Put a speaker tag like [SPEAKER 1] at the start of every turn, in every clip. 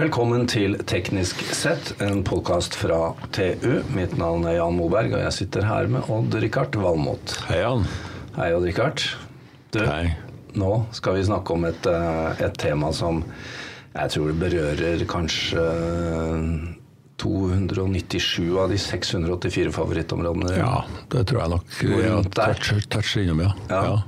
[SPEAKER 1] Velkommen til Teknisk sett, en podkast fra TU. Mitt navn er Jan Moberg, og jeg sitter her med Odd-Rikard Valmot.
[SPEAKER 2] Hei, Jan.
[SPEAKER 1] Hei, Odd-Rikard. Du,
[SPEAKER 2] Hei.
[SPEAKER 1] nå skal vi snakke om et, eh, et tema som jeg tror det berører kanskje 297 av de 684 favorittområdene.
[SPEAKER 2] Ja, det tror jeg nok.
[SPEAKER 1] vi
[SPEAKER 2] har
[SPEAKER 1] rundt der.
[SPEAKER 2] touch, touch innom, ja.
[SPEAKER 1] Ja.
[SPEAKER 2] ja.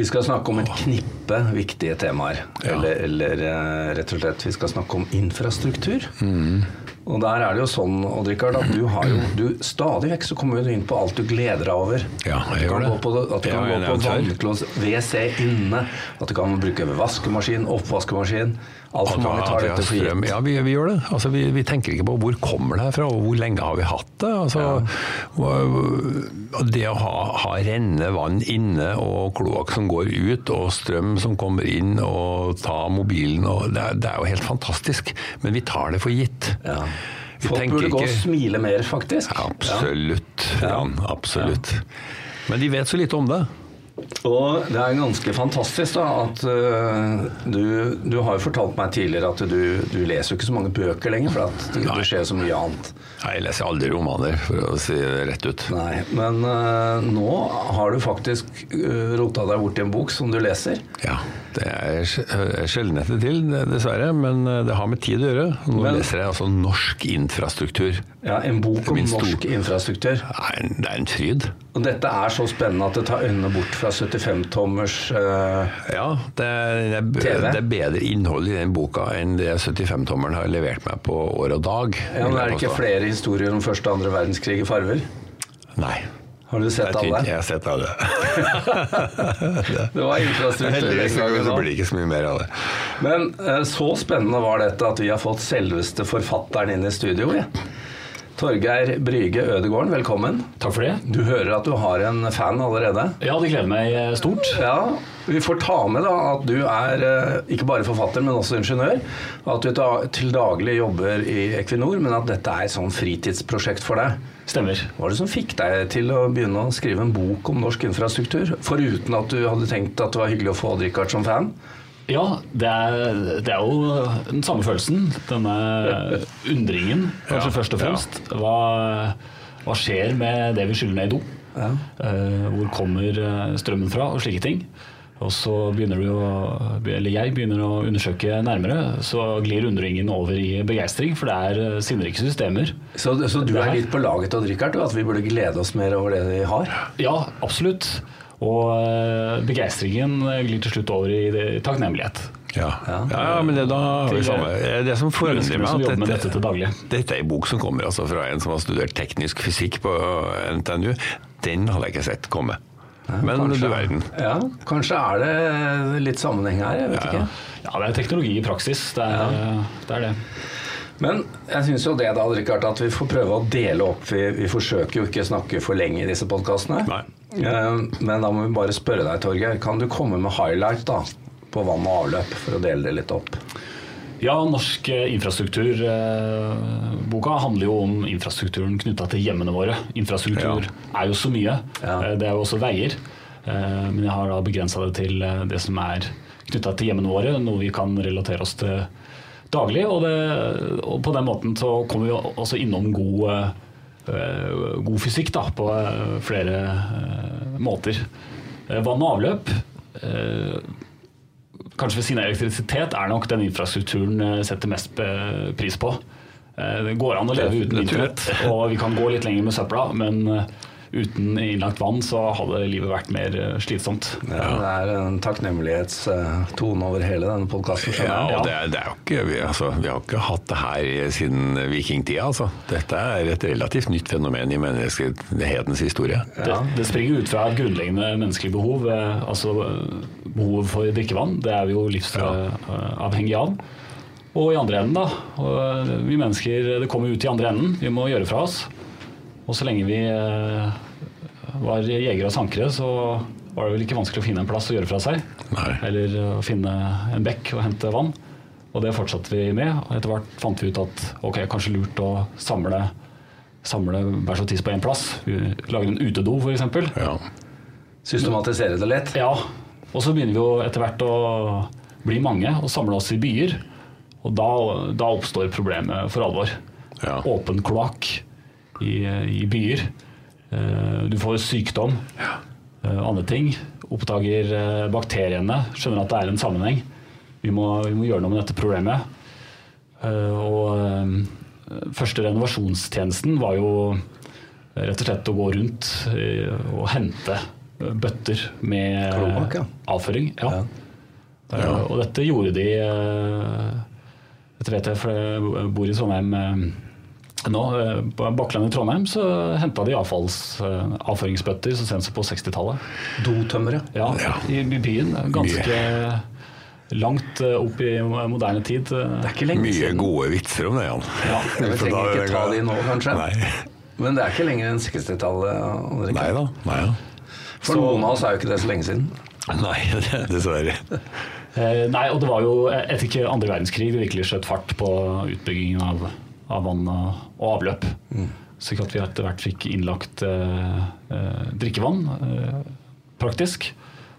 [SPEAKER 1] Vi skal snakke om et knippe viktige temaer.
[SPEAKER 2] Ja.
[SPEAKER 1] Eller, eller eh, rett og slett, vi skal snakke om infrastruktur.
[SPEAKER 2] Mm.
[SPEAKER 1] Og der er det jo sånn, Odd-Rikard, at du har jo du, Stadig vekk så kommer du inn på alt du gleder deg over.
[SPEAKER 2] Ja, jeg gjør det.
[SPEAKER 1] på, at du kan
[SPEAKER 2] jeg
[SPEAKER 1] gå på vannkloss, WC inne. At du kan bruke vaskemaskin, oppvaskemaskin. Altfor mange tar dette for gitt.
[SPEAKER 2] Ja, vi, vi gjør det. Altså, vi, vi tenker ikke på hvor kommer det her fra, og hvor lenge har vi hatt det. Altså, ja. Det å ha, ha rennende vann inne, og kloakk som går ut, og strøm som kommer inn, og ta mobilen og det, det er jo helt fantastisk. Men vi tar det for gitt.
[SPEAKER 1] Ja. Folk burde gå og smile mer, faktisk.
[SPEAKER 2] Absolutt, Jan. Absolutt. Men de vet så lite om det.
[SPEAKER 1] Og det er ganske fantastisk da, at uh, du, du har jo fortalt meg tidligere at du, du leser jo ikke så mange bøker lenger, for at det, det skjer så mye annet.
[SPEAKER 2] Nei, Jeg leser aldri romaner, for å si det rett ut.
[SPEAKER 1] Nei, Men uh, nå har du faktisk uh, rota deg bort i en bok som du leser.
[SPEAKER 2] Ja, det er sj- sjeldenheter til, dessverre, men det har med tid å gjøre. Nå
[SPEAKER 1] Men-
[SPEAKER 2] leser jeg altså norsk infrastruktur.
[SPEAKER 1] Ja, En bok om norsk infrastruktur.
[SPEAKER 2] En, det er en fryd.
[SPEAKER 1] Og dette er så spennende at det tar øynene bort fra 75-tommers uh,
[SPEAKER 2] Ja, det er, det, er, det er bedre innhold i den boka enn det 75-tommeren har levert meg på år og dag.
[SPEAKER 1] ja, men Er det ikke flere historier om første og andre verdenskrig i farver?
[SPEAKER 2] Nei.
[SPEAKER 1] Har du sett alle?
[SPEAKER 2] Jeg har sett alle.
[SPEAKER 1] Det var infrastruktur.
[SPEAKER 2] Heldigvis så blir det ikke så mye mer av det.
[SPEAKER 1] Men eh, så spennende var dette at vi har fått selveste forfatteren inn i studio. Ja. Torgeir Bryge Ødegården, velkommen.
[SPEAKER 3] Takk for det.
[SPEAKER 1] Du hører at du har en fan allerede.
[SPEAKER 3] Ja, det gleder meg eh, stort.
[SPEAKER 1] Ja, Vi får ta med da at du er eh, ikke bare forfatter, men også ingeniør. At du til daglig jobber i Equinor, men at dette er et sånn fritidsprosjekt for deg.
[SPEAKER 3] Stemmer.
[SPEAKER 1] Hva var det som fikk deg til å begynne å skrive en bok om norsk infrastruktur? Foruten at du hadde tenkt at det var hyggelig å få Odd-Rikard som fan?
[SPEAKER 3] Ja, det er, det er jo den samme følelsen. Denne undringen, kanskje
[SPEAKER 2] Ja,
[SPEAKER 3] først og fremst. Hva, hva skjer med det vi skyller ned i do?
[SPEAKER 1] Ja.
[SPEAKER 3] Eh, hvor kommer eh, strømmen fra, og slike ting. Og så begynner du å, eller jeg begynner å undersøke nærmere, så glir undringen over i begeistring, for det er eh, sinnrike systemer.
[SPEAKER 1] Så, så du er litt på laget, til Richard, og at vi burde glede oss mer over det vi har?
[SPEAKER 3] Ja, absolutt. Og eh, begeistringen glir til slutt over i det- takknemlighet.
[SPEAKER 2] Ja,
[SPEAKER 1] Ja.
[SPEAKER 2] ja. men det, da har vi samme. Det som forundrer meg at
[SPEAKER 3] dette, dette.
[SPEAKER 2] Dette er en bok som kommer altså fra en som har studert teknisk fysikk på NTNU. Den hadde jeg ikke sett komme. Men
[SPEAKER 1] Kanskje-
[SPEAKER 2] du verden.
[SPEAKER 1] Ja, kanskje er det litt sammenheng her, jeg vet
[SPEAKER 2] Ja,
[SPEAKER 1] ikke.
[SPEAKER 3] Ja, det er teknologi i praksis. Det er det. Er det.
[SPEAKER 1] Men jeg syns jo det da, Richard, at vi får prøve å dele opp. Vi, vi forsøker jo ikke å snakke for lenge i disse podkastene. Men da må vi bare spørre deg, Torgeir. Kan du komme med highlight da, på vann og avløp, for å dele det litt opp?
[SPEAKER 3] Ja, norsk eh, infrastrukturboka handler jo om infrastrukturen knytta til hjemmene våre. Infrastruktur er jo så mye.
[SPEAKER 1] Ja.
[SPEAKER 3] Eh, Det er jo også veier. Eh, Men jeg har da begrensa det til eh, det som er knytta til hjemmene våre, noe vi kan relatere oss til daglig. Og, det, og på den måten så kommer vi også innom god, eh, god fysikk da, på eh, flere eh, måter. Eh, Vann og avløp eh, kanskje ved siden av elektrisitet er nok den infrastrukturen setter mest eh, pris på. Eh, Det går an å leve uten internett, og vi kan gå litt lenger med søpla, men eh, uten innlagt vann så hadde livet vært mer eh, slitsomt.
[SPEAKER 1] Ja, Det er en takknemlighetstone over hele denne podkasten.
[SPEAKER 2] Ja, og det, er- det er jo ikke, vi, altså, vi har ikke hatt det her siden vikingtida. Altså. Dette er et relativt nytt fenomen i menneskehetens historie.
[SPEAKER 3] Det, det springer ut fra grunnleggende menneskelig behov, eh, altså eh, behovet for drikkevann. Det er vi jo livsavhengig av. Og i andre enden, da. Vi mennesker, det kommer ut i andre enden. Vi må gjøre fra oss. Og så lenge vi eh, var jegere og sankere, så var det vel ikke vanskelig å finne en plass å gjøre fra seg.
[SPEAKER 2] Nei.
[SPEAKER 3] Eller å finne en bekk og hente vann. Og det fortsatte vi med. Og etter hvert fant vi ut at ok, kanskje lurt å samle, samle bæsj og tiss på én plass. Vi lager en utedo, f.eks.
[SPEAKER 2] Ja.
[SPEAKER 1] Systematisere det litt.
[SPEAKER 3] Ja. Og så begynner vi jo etter hvert å bli mange og samle oss i byer. Og da, da oppstår problemet for alvor.
[SPEAKER 2] Ja.
[SPEAKER 3] Åpen kloakk i, i byer. Eh, Du får sykdom, Og andre ting. Oppdager eh, bakteriene, skjønner at det er en sammenheng. Vi må, vi må gjøre noe med dette problemet. Eh, Og eh, første renovasjonstjenesten var jo rett og slett å gå rundt eh, og hente eh, bøtter med
[SPEAKER 1] Klobak, ja.
[SPEAKER 3] avføring. Ja. Eh, Og dette gjorde de eh, Dette vet jeg, for jeg bor i Trondheim eh, nå. eh, På Bakkland i Trondheim så henta de avfalls, eh, avføringsbøtter så sent som på 60-tallet.
[SPEAKER 1] Dotømmere.
[SPEAKER 3] Ja,
[SPEAKER 2] Ja.
[SPEAKER 3] I, I byen. Ganske langt eh, opp i moderne tid.
[SPEAKER 1] Det er ikke lenge
[SPEAKER 2] Mye
[SPEAKER 1] siden.
[SPEAKER 2] gode vitser om det, Jan.
[SPEAKER 3] Ja,
[SPEAKER 1] Vi trenger ikke ta de nå, kanskje.
[SPEAKER 2] Nei,
[SPEAKER 1] Men det er ikke lenger enn 60-tallet. André.
[SPEAKER 2] nei da. Nei, da.
[SPEAKER 1] For noen av oss er jo ikke det så lenge siden.
[SPEAKER 2] Nei, dessverre.
[SPEAKER 3] Eh, nei, og det var jo etter ikke andre verdenskrig det virkelig skjøt fart på utbyggingen av, av vann og, og avløp. Så Slik at vi etter hvert fikk innlagt eh, eh, drikkevann, eh, praktisk,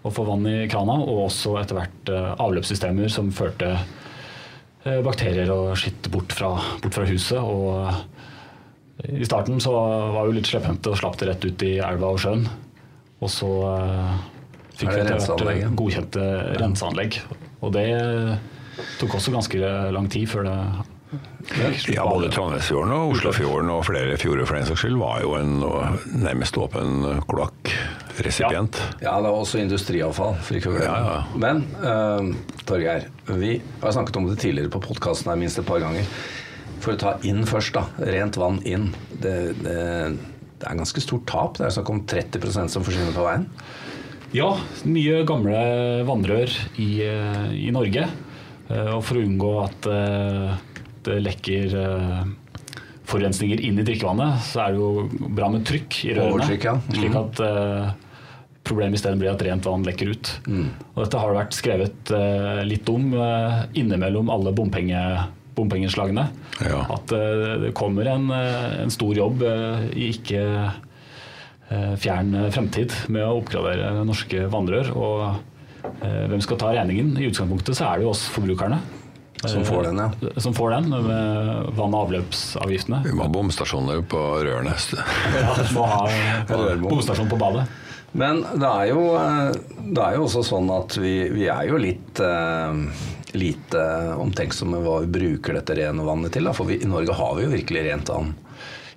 [SPEAKER 3] og få vann i krana, og også etter hvert eh, avløpssystemer som førte eh, bakterier og skitt bort fra, bort fra huset. Og eh, i starten så var vi litt slepphendte og slapp det rett ut i elva og sjøen. Og så fikk vi etter hvert godkjente renseanlegg. Og det tok også ganske lang tid før det
[SPEAKER 2] Ja, både. Trondheimsfjorden og Oslofjorden og flere fjorder for den saks skyld var jo en nærmest åpen kloakkresipient.
[SPEAKER 1] Ja, det var også industriavfall. For ikke å glemme.
[SPEAKER 2] Ja, ja.
[SPEAKER 1] Men uh, Torgeir, vi har snakket om det tidligere på podkasten her minst et par ganger. For å ta inn først, da. Rent vann inn. Det, det, det er ganske stort tap. Det er snakk om 30% som forsvinner på veien.
[SPEAKER 3] Ja, mye gamle vannrør i, eh, i Norge. Eh, Og for å unngå at eh, det lekker eh, forurensninger inn i drikkevannet, så er det jo bra med trykk i rørene.
[SPEAKER 1] Ja. Mm.
[SPEAKER 3] Slik at uh, problemet isteden blir at rent vann lekker ut.
[SPEAKER 1] Mm.
[SPEAKER 3] Og dette har det vært skrevet uh, litt om uh, innimellom alle bompenge, bompengeslagene.
[SPEAKER 2] Ja.
[SPEAKER 3] At eh, det kommer en, eh, en stor jobb eh, i ikke eh, fjern fremtid med å oppgradere norske vannrør. Og eh, hvem skal ta regningen? I utgangspunktet så er det jo oss forbrukerne.
[SPEAKER 1] Som får den, ja.
[SPEAKER 3] Eh, Som får den med vann- og avløpsavgiftene.
[SPEAKER 2] Vi må ha bomstasjoner på rørene.
[SPEAKER 3] Ja, må ha bomstasjon på badet.
[SPEAKER 1] Men det er jo, eh, det er jo også sånn at vi, vi er jo litt eh, lite omtenksomme hva vi bruker dette rene vannet til. Da. For vi, i Norge har vi jo virkelig rent vann.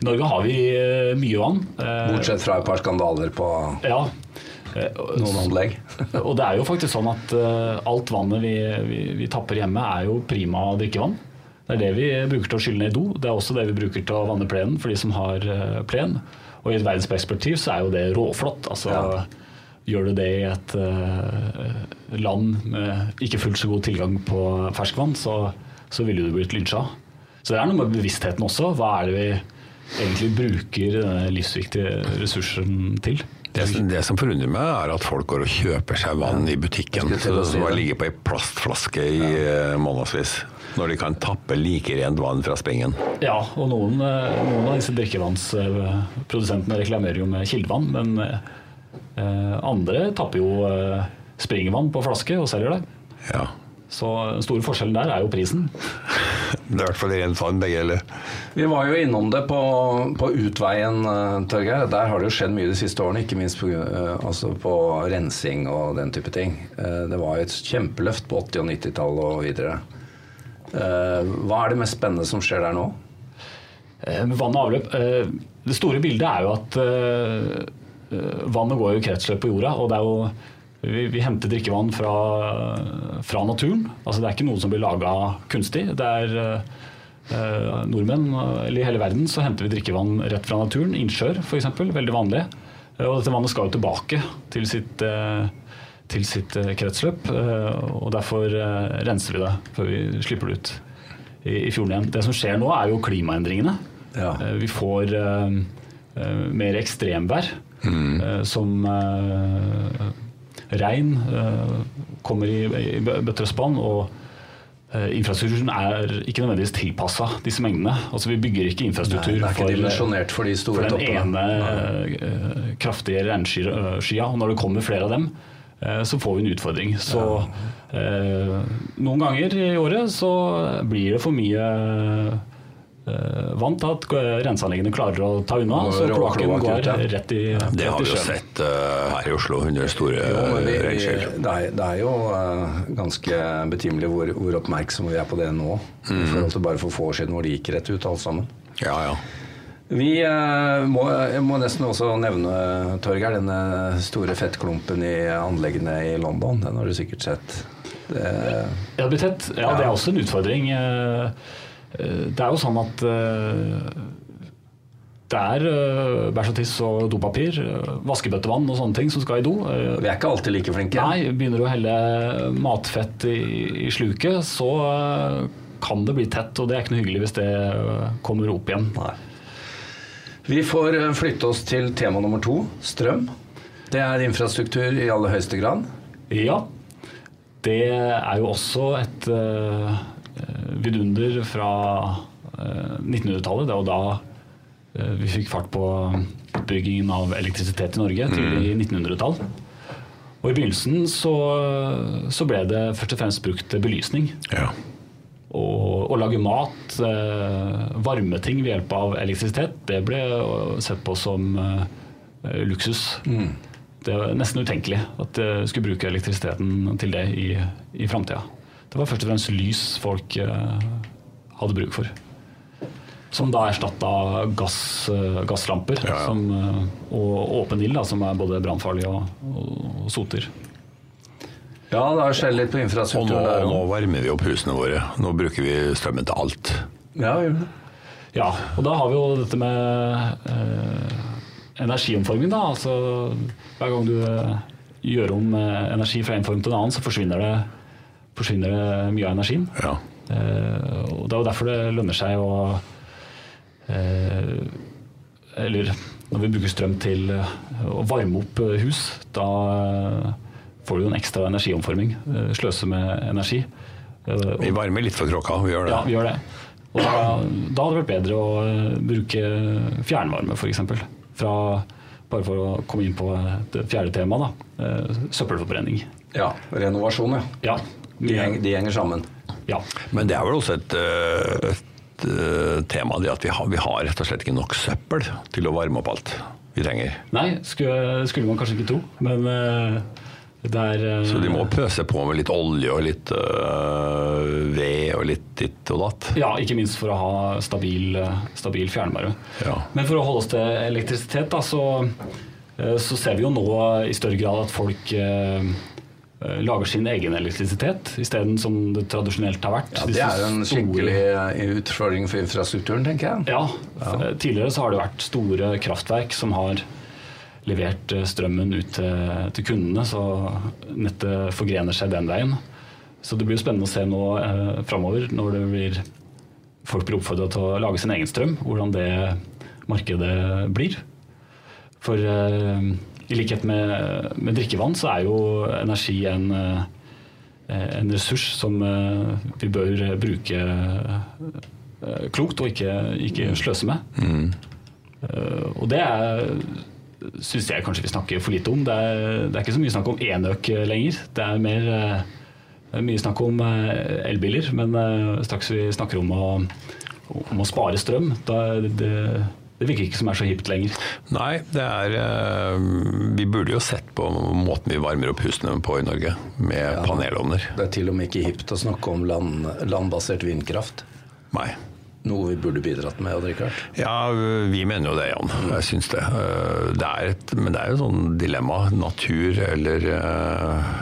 [SPEAKER 3] I Norge har vi eh, mye vann. Eh,
[SPEAKER 1] Bortsett fra et par skandaler på
[SPEAKER 3] Ja. Eh,
[SPEAKER 1] noen anlegg.
[SPEAKER 3] Og det er jo faktisk sånn at eh, alt vannet vi, vi, vi tapper hjemme, er jo prima drikkevann. Det er det vi bruker til å skylle ned i do. Det er også det vi bruker til å vanne plenen for de som har eh, plen. Og i et verdensperspektiv så er jo det råflott. Altså,
[SPEAKER 1] Ja.
[SPEAKER 3] Gjør du det i et uh, land med ikke fullt så god tilgang på ferskvann, så, så ville du blitt lynsja. Så det er noe med bevisstheten også. Hva er det vi egentlig bruker denne livsviktige ressursen til?
[SPEAKER 2] Det, det som forundrer meg, er at folk går og kjøper seg vann i butikken som bare ligger på ei plastflaske i ja. månedsvis. Når de kan tappe like rent vann fra springen.
[SPEAKER 3] Ja, og noen, eh, noen av disse drikkevannsprodusentene reklamerer jo med kildevann, men eh, andre tapper jo eh, springvann på flaske og selger det.
[SPEAKER 2] Ja.
[SPEAKER 3] Så den store forskjellen der er jo prisen.
[SPEAKER 2] Det er i hvert fall én fan, begge eller?
[SPEAKER 1] Vi var jo innom det på, på utveien, eh, Torgeir. Der har det jo skjedd mye de siste årene, ikke minst på, eh, altså på rensing og den type ting. Eh, Det var jo et kjempeløft på 80- og 90-tallet og videre. Eh, Hva er det mest spennende som skjer der nå?
[SPEAKER 3] Eh, vann og avløp Det store bildet er jo at vannet går i kretsløp på jorda. og det er jo vi, vi henter drikkevann fra, fra naturen. Altså Det er ikke noe som blir laga kunstig. Det er eh, eh, nordmenn, eller i hele verden, så henter vi drikkevann rett fra naturen. Innsjøer f.eks. Veldig vanlig. Eh, Og dette vannet skal jo tilbake til sitt, eh, til sitt eh, kretsløp. eh, Og derfor renser vi det før vi slipper det ut i, i fjorden igjen. Det som skjer nå, er jo klimaendringene.
[SPEAKER 1] Ja.
[SPEAKER 3] Vi får mer ekstremvær eh, som regn eh, kommer i, i bøtter og spann. og eh, Infrastrukturen er ikke nødvendigvis tilpassa disse mengdene. Altså Vi bygger ikke infrastruktur
[SPEAKER 1] Nei, ikke
[SPEAKER 3] for,
[SPEAKER 1] dimensjonert for de store
[SPEAKER 3] for den ene eh, kraftige regnskya. Og når det kommer flere av dem, eh, så får vi en utfordring. Så eh, noen ganger i året så blir det for mye eh, vann til at renseanleggene klarer å ta unna, så kloakken går
[SPEAKER 1] ut, ja.
[SPEAKER 3] rett i,
[SPEAKER 2] Det har vi jo sett uh, her i Oslo under store regnskyll.
[SPEAKER 1] det, er, det er jo uh, ganske betimelig hvor, hvor oppmerksomme vi er på det nå. I forhold til bare for få år siden hvor det gikk rett ut alt sammen.
[SPEAKER 2] Ja, ja.
[SPEAKER 1] Vi må, må nesten også nevne, Torgeir, denne store fettklumpen i anleggene i London. Den har du sikkert sett. Det,
[SPEAKER 3] Ja, det blir tett. Ja, det er også en utfordring. Det er jo sånn at eh, det er eh, bæsj og tiss og dopapir, eh, vaskebøttevann og sånne ting som skal i do. Eh,
[SPEAKER 1] vi er ikke alltid like flinke.
[SPEAKER 3] Nei, begynner du å helle matfett i, i sluket, så eh, kan det bli tett, og det er ikke noe hyggelig hvis det eh, kommer opp igjen.
[SPEAKER 1] Nei. Vi får eh, flytte oss til tema nummer to, strøm. Det er infrastruktur i aller høyeste grad.
[SPEAKER 3] Ja, det er jo også et eh, vidunder fra eh, 1900-tallet. Det var da eh, vi fikk fart på utbyggingen av elektrisitet i Norge, tidlig i 1900-tall. Og i begynnelsen så, så ble det først og fremst brukt til belysning.
[SPEAKER 2] ja.
[SPEAKER 3] Og å lage mat, eh, varme ting ved hjelp av elektrisitet, det ble sett på som eh, luksus. Det var nesten utenkelig at jeg skulle bruke elektrisiteten til det i, i framtida. Det var først og fremst lys folk eh, hadde bruk for. Som da erstatta gass, eh, gasslamper
[SPEAKER 2] Ja, ja.
[SPEAKER 3] Som, eh, og åpen ild, som er både brannfarlig og, og, og soter.
[SPEAKER 1] Ja, det har skjedd litt på
[SPEAKER 2] Og nå,
[SPEAKER 1] infrastrukturen der
[SPEAKER 2] nå varmer vi opp husene våre. Nå bruker vi strømmen til alt.
[SPEAKER 1] Ja, gjør det.
[SPEAKER 3] Ja, og da har vi jo dette med eh, energiomforming, da. Altså hver gang du eh, gjør om eh, energi fra en form til en annen, så forsvinner det, forsvinner det mye av energien.
[SPEAKER 2] Ja.
[SPEAKER 3] Eh, og det er jo derfor det lønner seg å eh, Eller når vi bruker strøm til eh, å varme opp hus, da får du jo en ekstra energiomforming. Sløse med energi. Eh, og-
[SPEAKER 2] Vi varmer litt for kråka, vi gjør det.
[SPEAKER 3] ja, vi gjør det. Og da, da hadde det vært bedre å bruke fjernvarme, f.eks. Fra Bare for å komme inn på det fjerde temaet, da. Eh, søppelforbrenning.
[SPEAKER 1] Ja, renovasjon, ja.
[SPEAKER 3] Ja.
[SPEAKER 1] De, henger, de henger sammen.
[SPEAKER 3] ja.
[SPEAKER 2] Men det er vel også et, øh, et øh, tema det at vi har, vi har rett og slett ikke nok søppel til å varme opp alt vi trenger.
[SPEAKER 3] Nei, skulle, skulle man kanskje ikke tro, men eh, det er eh,
[SPEAKER 2] Så de må pøse på med litt olje og litt øh, ved og litt ditt og datt.
[SPEAKER 3] Ja, ikke minst for å ha stabil, eh, stabil fjernvarme.
[SPEAKER 2] Ja.
[SPEAKER 3] Men for å holde oss til elektrisitet, da, så, eh, så ser vi jo nå i større grad at folk eh, eh, lager sin egen elektrisitet, isteden som det tradisjonelt har vært.
[SPEAKER 1] Ja, det er jo en skikkelig eh, utfordring for infrastrukturen, tenker jeg.
[SPEAKER 3] Ja, f- tidligere så har det vært store kraftverk som har levert eh, strømmen ut til, til kundene, så nettet forgrener seg den veien. Så det blir jo spennende å se nå eh, framover, når det blir, folk blir oppfordra til å lage sin egen strøm, hvordan det markedet blir. For eh, i likhet med, med drikkevann, så er jo energi en, eh, en ressurs som eh, vi bør bruke eh, klokt og ikke, ikke sløse med. Mm. og det er syns jeg kanskje vi snakker for lite om. Det er, det er ikke så mye snakk om enøk lenger. Det er mer det er mye snakk om elbiler, men straks vi snakker om å, om å spare strøm, da er det, det virker ikke som er så hipt lenger.
[SPEAKER 2] Nei, det er øh, Vi burde jo sett på måten vi varmer opp husene på i Norge, med panelovner.
[SPEAKER 1] Det er til og med ikke hipt å snakke om land, landbasert vindkraft.
[SPEAKER 2] Nei.
[SPEAKER 1] Noe vi burde bidratt med, Richard.
[SPEAKER 2] Ja, vi mener jo det, Jan. Jeg syns det. Øh, det er et, men det er jo sånn dilemma. Natur eller, øh,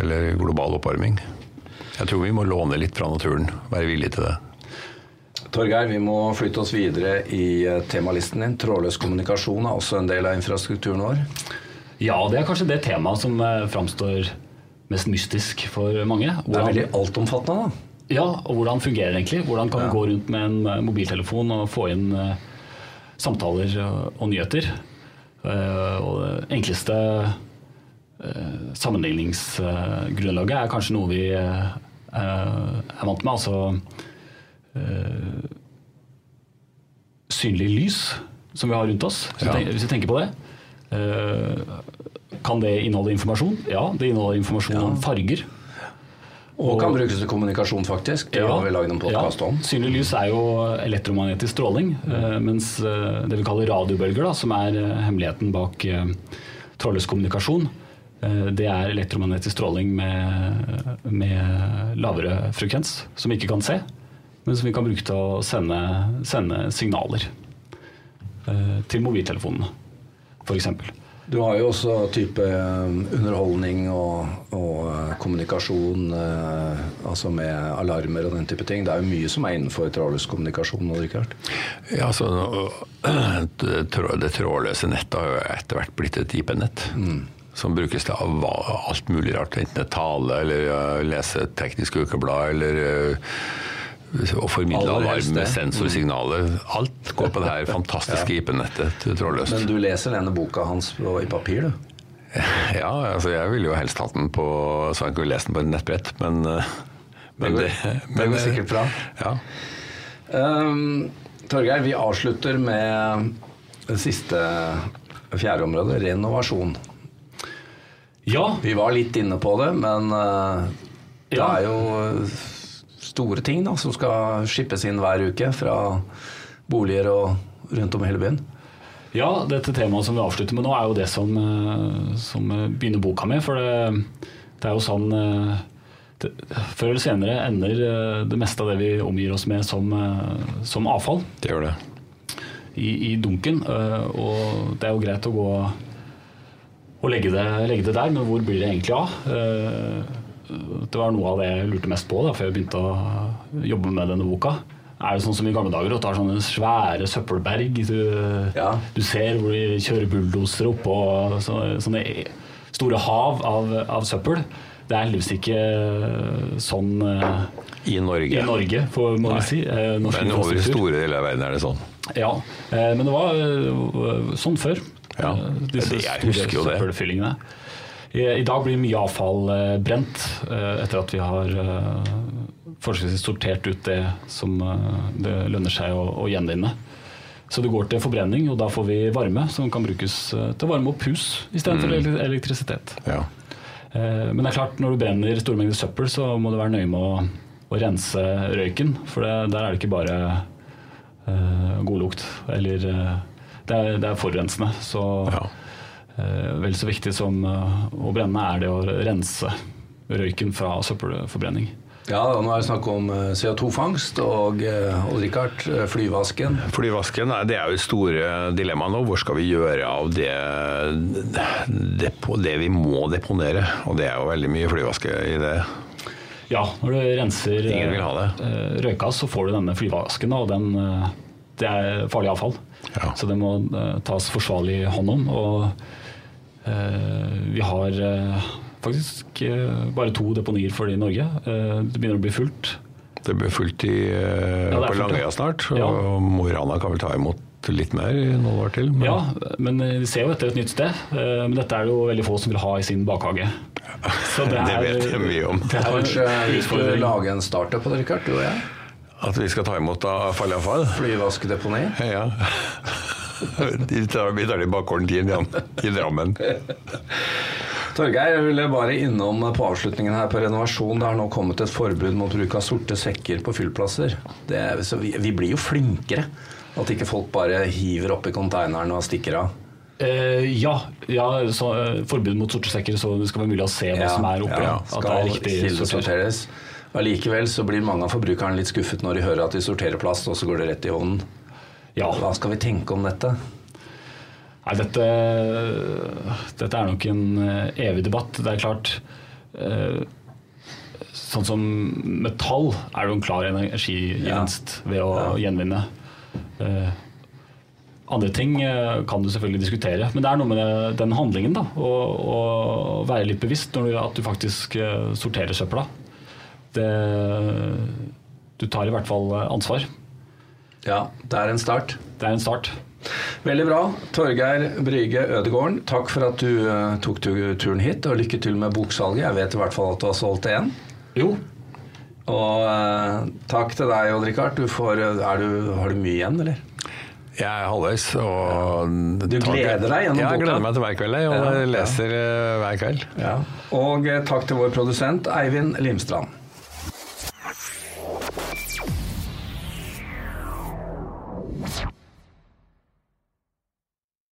[SPEAKER 2] eller global oppvarming. Jeg tror vi må låne litt fra naturen. Være villige til det.
[SPEAKER 1] Torgeir, vi må flytte oss videre i eh, temalisten din. Trådløs kommunikasjon er også en del av infrastrukturen vår.
[SPEAKER 3] Ja, det er kanskje det temaet som eh, framstår mest mystisk for mange.
[SPEAKER 1] Det er veldig altomfattende, da.
[SPEAKER 3] Ja, og hvordan fungerer det egentlig? Hvordan kan du gå rundt med en eh, mobiltelefon og få inn uh, samtaler og, og nyheter? Uh, og det enkleste uh, sammenligningsgrunnlaget er kanskje noe vi er vant med. Altså eh, synlig lys som vi har rundt oss. Hvis,
[SPEAKER 2] Ja.
[SPEAKER 3] vi tenker, på det. Eh, Kan det inneholde informasjon? Ja, det inneholder informasjon om farger.
[SPEAKER 1] Og kan brukes til kommunikasjon, faktisk. Det har vi laget en podkast om.
[SPEAKER 3] Synlig lys er jo elektromagnetisk stråling, eh, mens eh, det vi kaller radiobølger, da, som er eh, hemmeligheten bak eh, trådløs kommunikasjon, det er elektromagnetisk stråling med, med lavere frekvens, som vi ikke kan se, men som vi kan bruke til å sende, sende signaler eh, til mobiltelefonene, f.eks.
[SPEAKER 1] Du har jo også type eh, underholdning og, og eh, kommunikasjon, eh, altså med alarmer og den type ting. Det er jo mye som er innenfor trådløs kommunikasjon nå, Rikard.
[SPEAKER 2] Ja, så nå- det trå- det trådløse nettet har jo etter hvert blitt et IP-nett. Som brukes til alt mulig rart. Enten det er tale eller uh, lese tekniske teknisk ukeblad eller å formidle alarm med sensorsignaler. Alt går på det her fantastiske IP-nettet trådløst.
[SPEAKER 1] Men du leser denne boka hans i papir, du?
[SPEAKER 2] Ja, altså jeg ville jo helst hatt den på så han kunne lest den på et nettbrett, men, uh, men
[SPEAKER 1] Det går- det går sikkert bra.
[SPEAKER 2] Ja.
[SPEAKER 1] Um, Torgeir, vi avslutter med det siste fjerde området, renovasjon.
[SPEAKER 3] Ja,
[SPEAKER 1] Vi var litt inne på det, men uh, det
[SPEAKER 3] Ja.
[SPEAKER 1] er jo store ting da, som skal skippes inn hver uke fra boliger og rundt om i hele byen.
[SPEAKER 3] Ja, dette temaet som vi avslutter med nå, er jo det som, eh, som begynner boka med. For det, det er jo sånn eh, det, Før eller senere ender eh, det meste av det vi omgir oss med, som, eh, som avfall
[SPEAKER 2] Det gjør det.
[SPEAKER 3] i, i dunken. eh, Og det er jo greit å gå og legge det, legge det der, men hvor blir det egentlig av? Eh, Det var noe av det jeg lurte mest på da, før jeg begynte å jobbe med denne boka. Er det sånn som i gamle dager, at du har sånne svære søppelberg du,
[SPEAKER 1] Ja.
[SPEAKER 3] du ser hvor de kjører bulldosere oppå så, sånne store hav av, av søppel? Det er heldigvis ikke sånn eh,
[SPEAKER 2] I Norge.
[SPEAKER 3] i Norge, får må
[SPEAKER 2] Nei.
[SPEAKER 3] si. Eh, norsk
[SPEAKER 2] Men over store deler av verden er det sånn.
[SPEAKER 3] Ja, eh, men det var eh, sånn før.
[SPEAKER 2] Ja,
[SPEAKER 3] Eh, Disse
[SPEAKER 2] det- jeg husker jo det.
[SPEAKER 3] Søppelfyllingene. I, I dag blir mye avfall eh, brent eh, etter at vi har forholdsvis sortert ut det som eh, det lønner seg å, å gjenvinne. Så det går til forbrenning, og da får vi varme som kan brukes eh, til å varme opp hus istedenfor
[SPEAKER 2] Mm.
[SPEAKER 3] elektrisitet.
[SPEAKER 2] Ja.
[SPEAKER 3] Eh, Men det er klart, når du brenner store mengder søppel, så må du være nøye med å, å rense røyken. For det, der er det ikke bare uh, god lukt, eller uh, det, er, det er forurensende. Så
[SPEAKER 2] Ja.
[SPEAKER 3] Eh, vel så viktig som eh, å brenne er det å rense røyken fra søppelforbrenning.
[SPEAKER 1] Ja, nå er det snakk om eh, CO2-fangst og Odd eh, flyvasken.
[SPEAKER 2] Flyvasken det er jo et store dilemma nå. Hvor skal vi gjøre av det, det, det vi må deponere? Og det er jo veldig mye flyvaske i det.
[SPEAKER 3] Ja, når du renser
[SPEAKER 2] det.
[SPEAKER 3] røykas, så får du denne flyvasken, og den, det er farlig avfall.
[SPEAKER 2] Ja.
[SPEAKER 3] Så det må tas forsvarlig hånd om. Og vi har eh, faktisk eh, bare to deponier for det i Norge. Eh, det begynner å bli fullt.
[SPEAKER 2] Det blir fullt i, eh,
[SPEAKER 3] Ja, det er
[SPEAKER 2] på. Langøya snart. Og
[SPEAKER 3] Ja.
[SPEAKER 2] Mo i Rana kan vel ta imot litt mer i noen år til. men-
[SPEAKER 3] Ja, men eh, vi ser jo etter et nytt sted. Eh, men dette er det jo veldig få som vil ha i sin bakhage. Så
[SPEAKER 2] Det vet jeg mye om.
[SPEAKER 3] Det er
[SPEAKER 1] Kanskje vi skulle lage en startup på det, Rikard, du og jeg?
[SPEAKER 2] At vi skal ta imot av falleavfall?
[SPEAKER 1] Flyvaskedeponi.
[SPEAKER 2] Ja. De tar, vi tar de i bakgården i Drammen.
[SPEAKER 1] Torgeir, jeg ville bare innom på avslutningen her på renovasjon. Det har nå kommet et forbud mot bruk av sorte sekker på fyllplasser. Det så vi, vi blir jo flinkere. At ikke folk bare hiver oppi konteineren og stikker av.
[SPEAKER 3] Eh, ja, ja så, eh, forbud mot sorte sekker, så det skal være mulig å se hva som er oppi.
[SPEAKER 1] ja,
[SPEAKER 3] at det er riktig
[SPEAKER 1] kildesorteres. Allikevel så blir mange av forbrukerne litt skuffet når de hører at de sorterer plast, og så går det rett i ovnen.
[SPEAKER 3] Ja.
[SPEAKER 1] Hva skal vi tenke om dette?
[SPEAKER 3] Nei, dette, dette er nok en eh, evig debatt. Det er klart eh, Sånn som metall er det jo en klar energigevinst ved å gjenvinne. Eh, andre ting kan du selvfølgelig diskutere, men det er noe med den handlingen. da, Å være litt bevisst når du, at du faktisk sorterer søpla. Det, du tar i hvert fall ansvar.
[SPEAKER 1] Ja, det er en start.
[SPEAKER 3] Det er en start.
[SPEAKER 1] Veldig bra. Torgeir Bryge Ødegården, takk for at du eh, tok turen hit, og lykke til med boksalget. Jeg vet i hvert fall at du har solgt én.
[SPEAKER 3] Jo,
[SPEAKER 1] Og uh, takk til deg, Odd Rikard. Du får, er du, har du mye igjen, eller?
[SPEAKER 2] Jeg er halvveis. Og
[SPEAKER 1] Du gleder deg gjennom
[SPEAKER 2] ja, jeg gleder meg til hver kveld, og
[SPEAKER 1] Ja,
[SPEAKER 2] leser ja. hver kveld.
[SPEAKER 1] Ja. Og eh, takk til vår produsent Eivind Limstrand.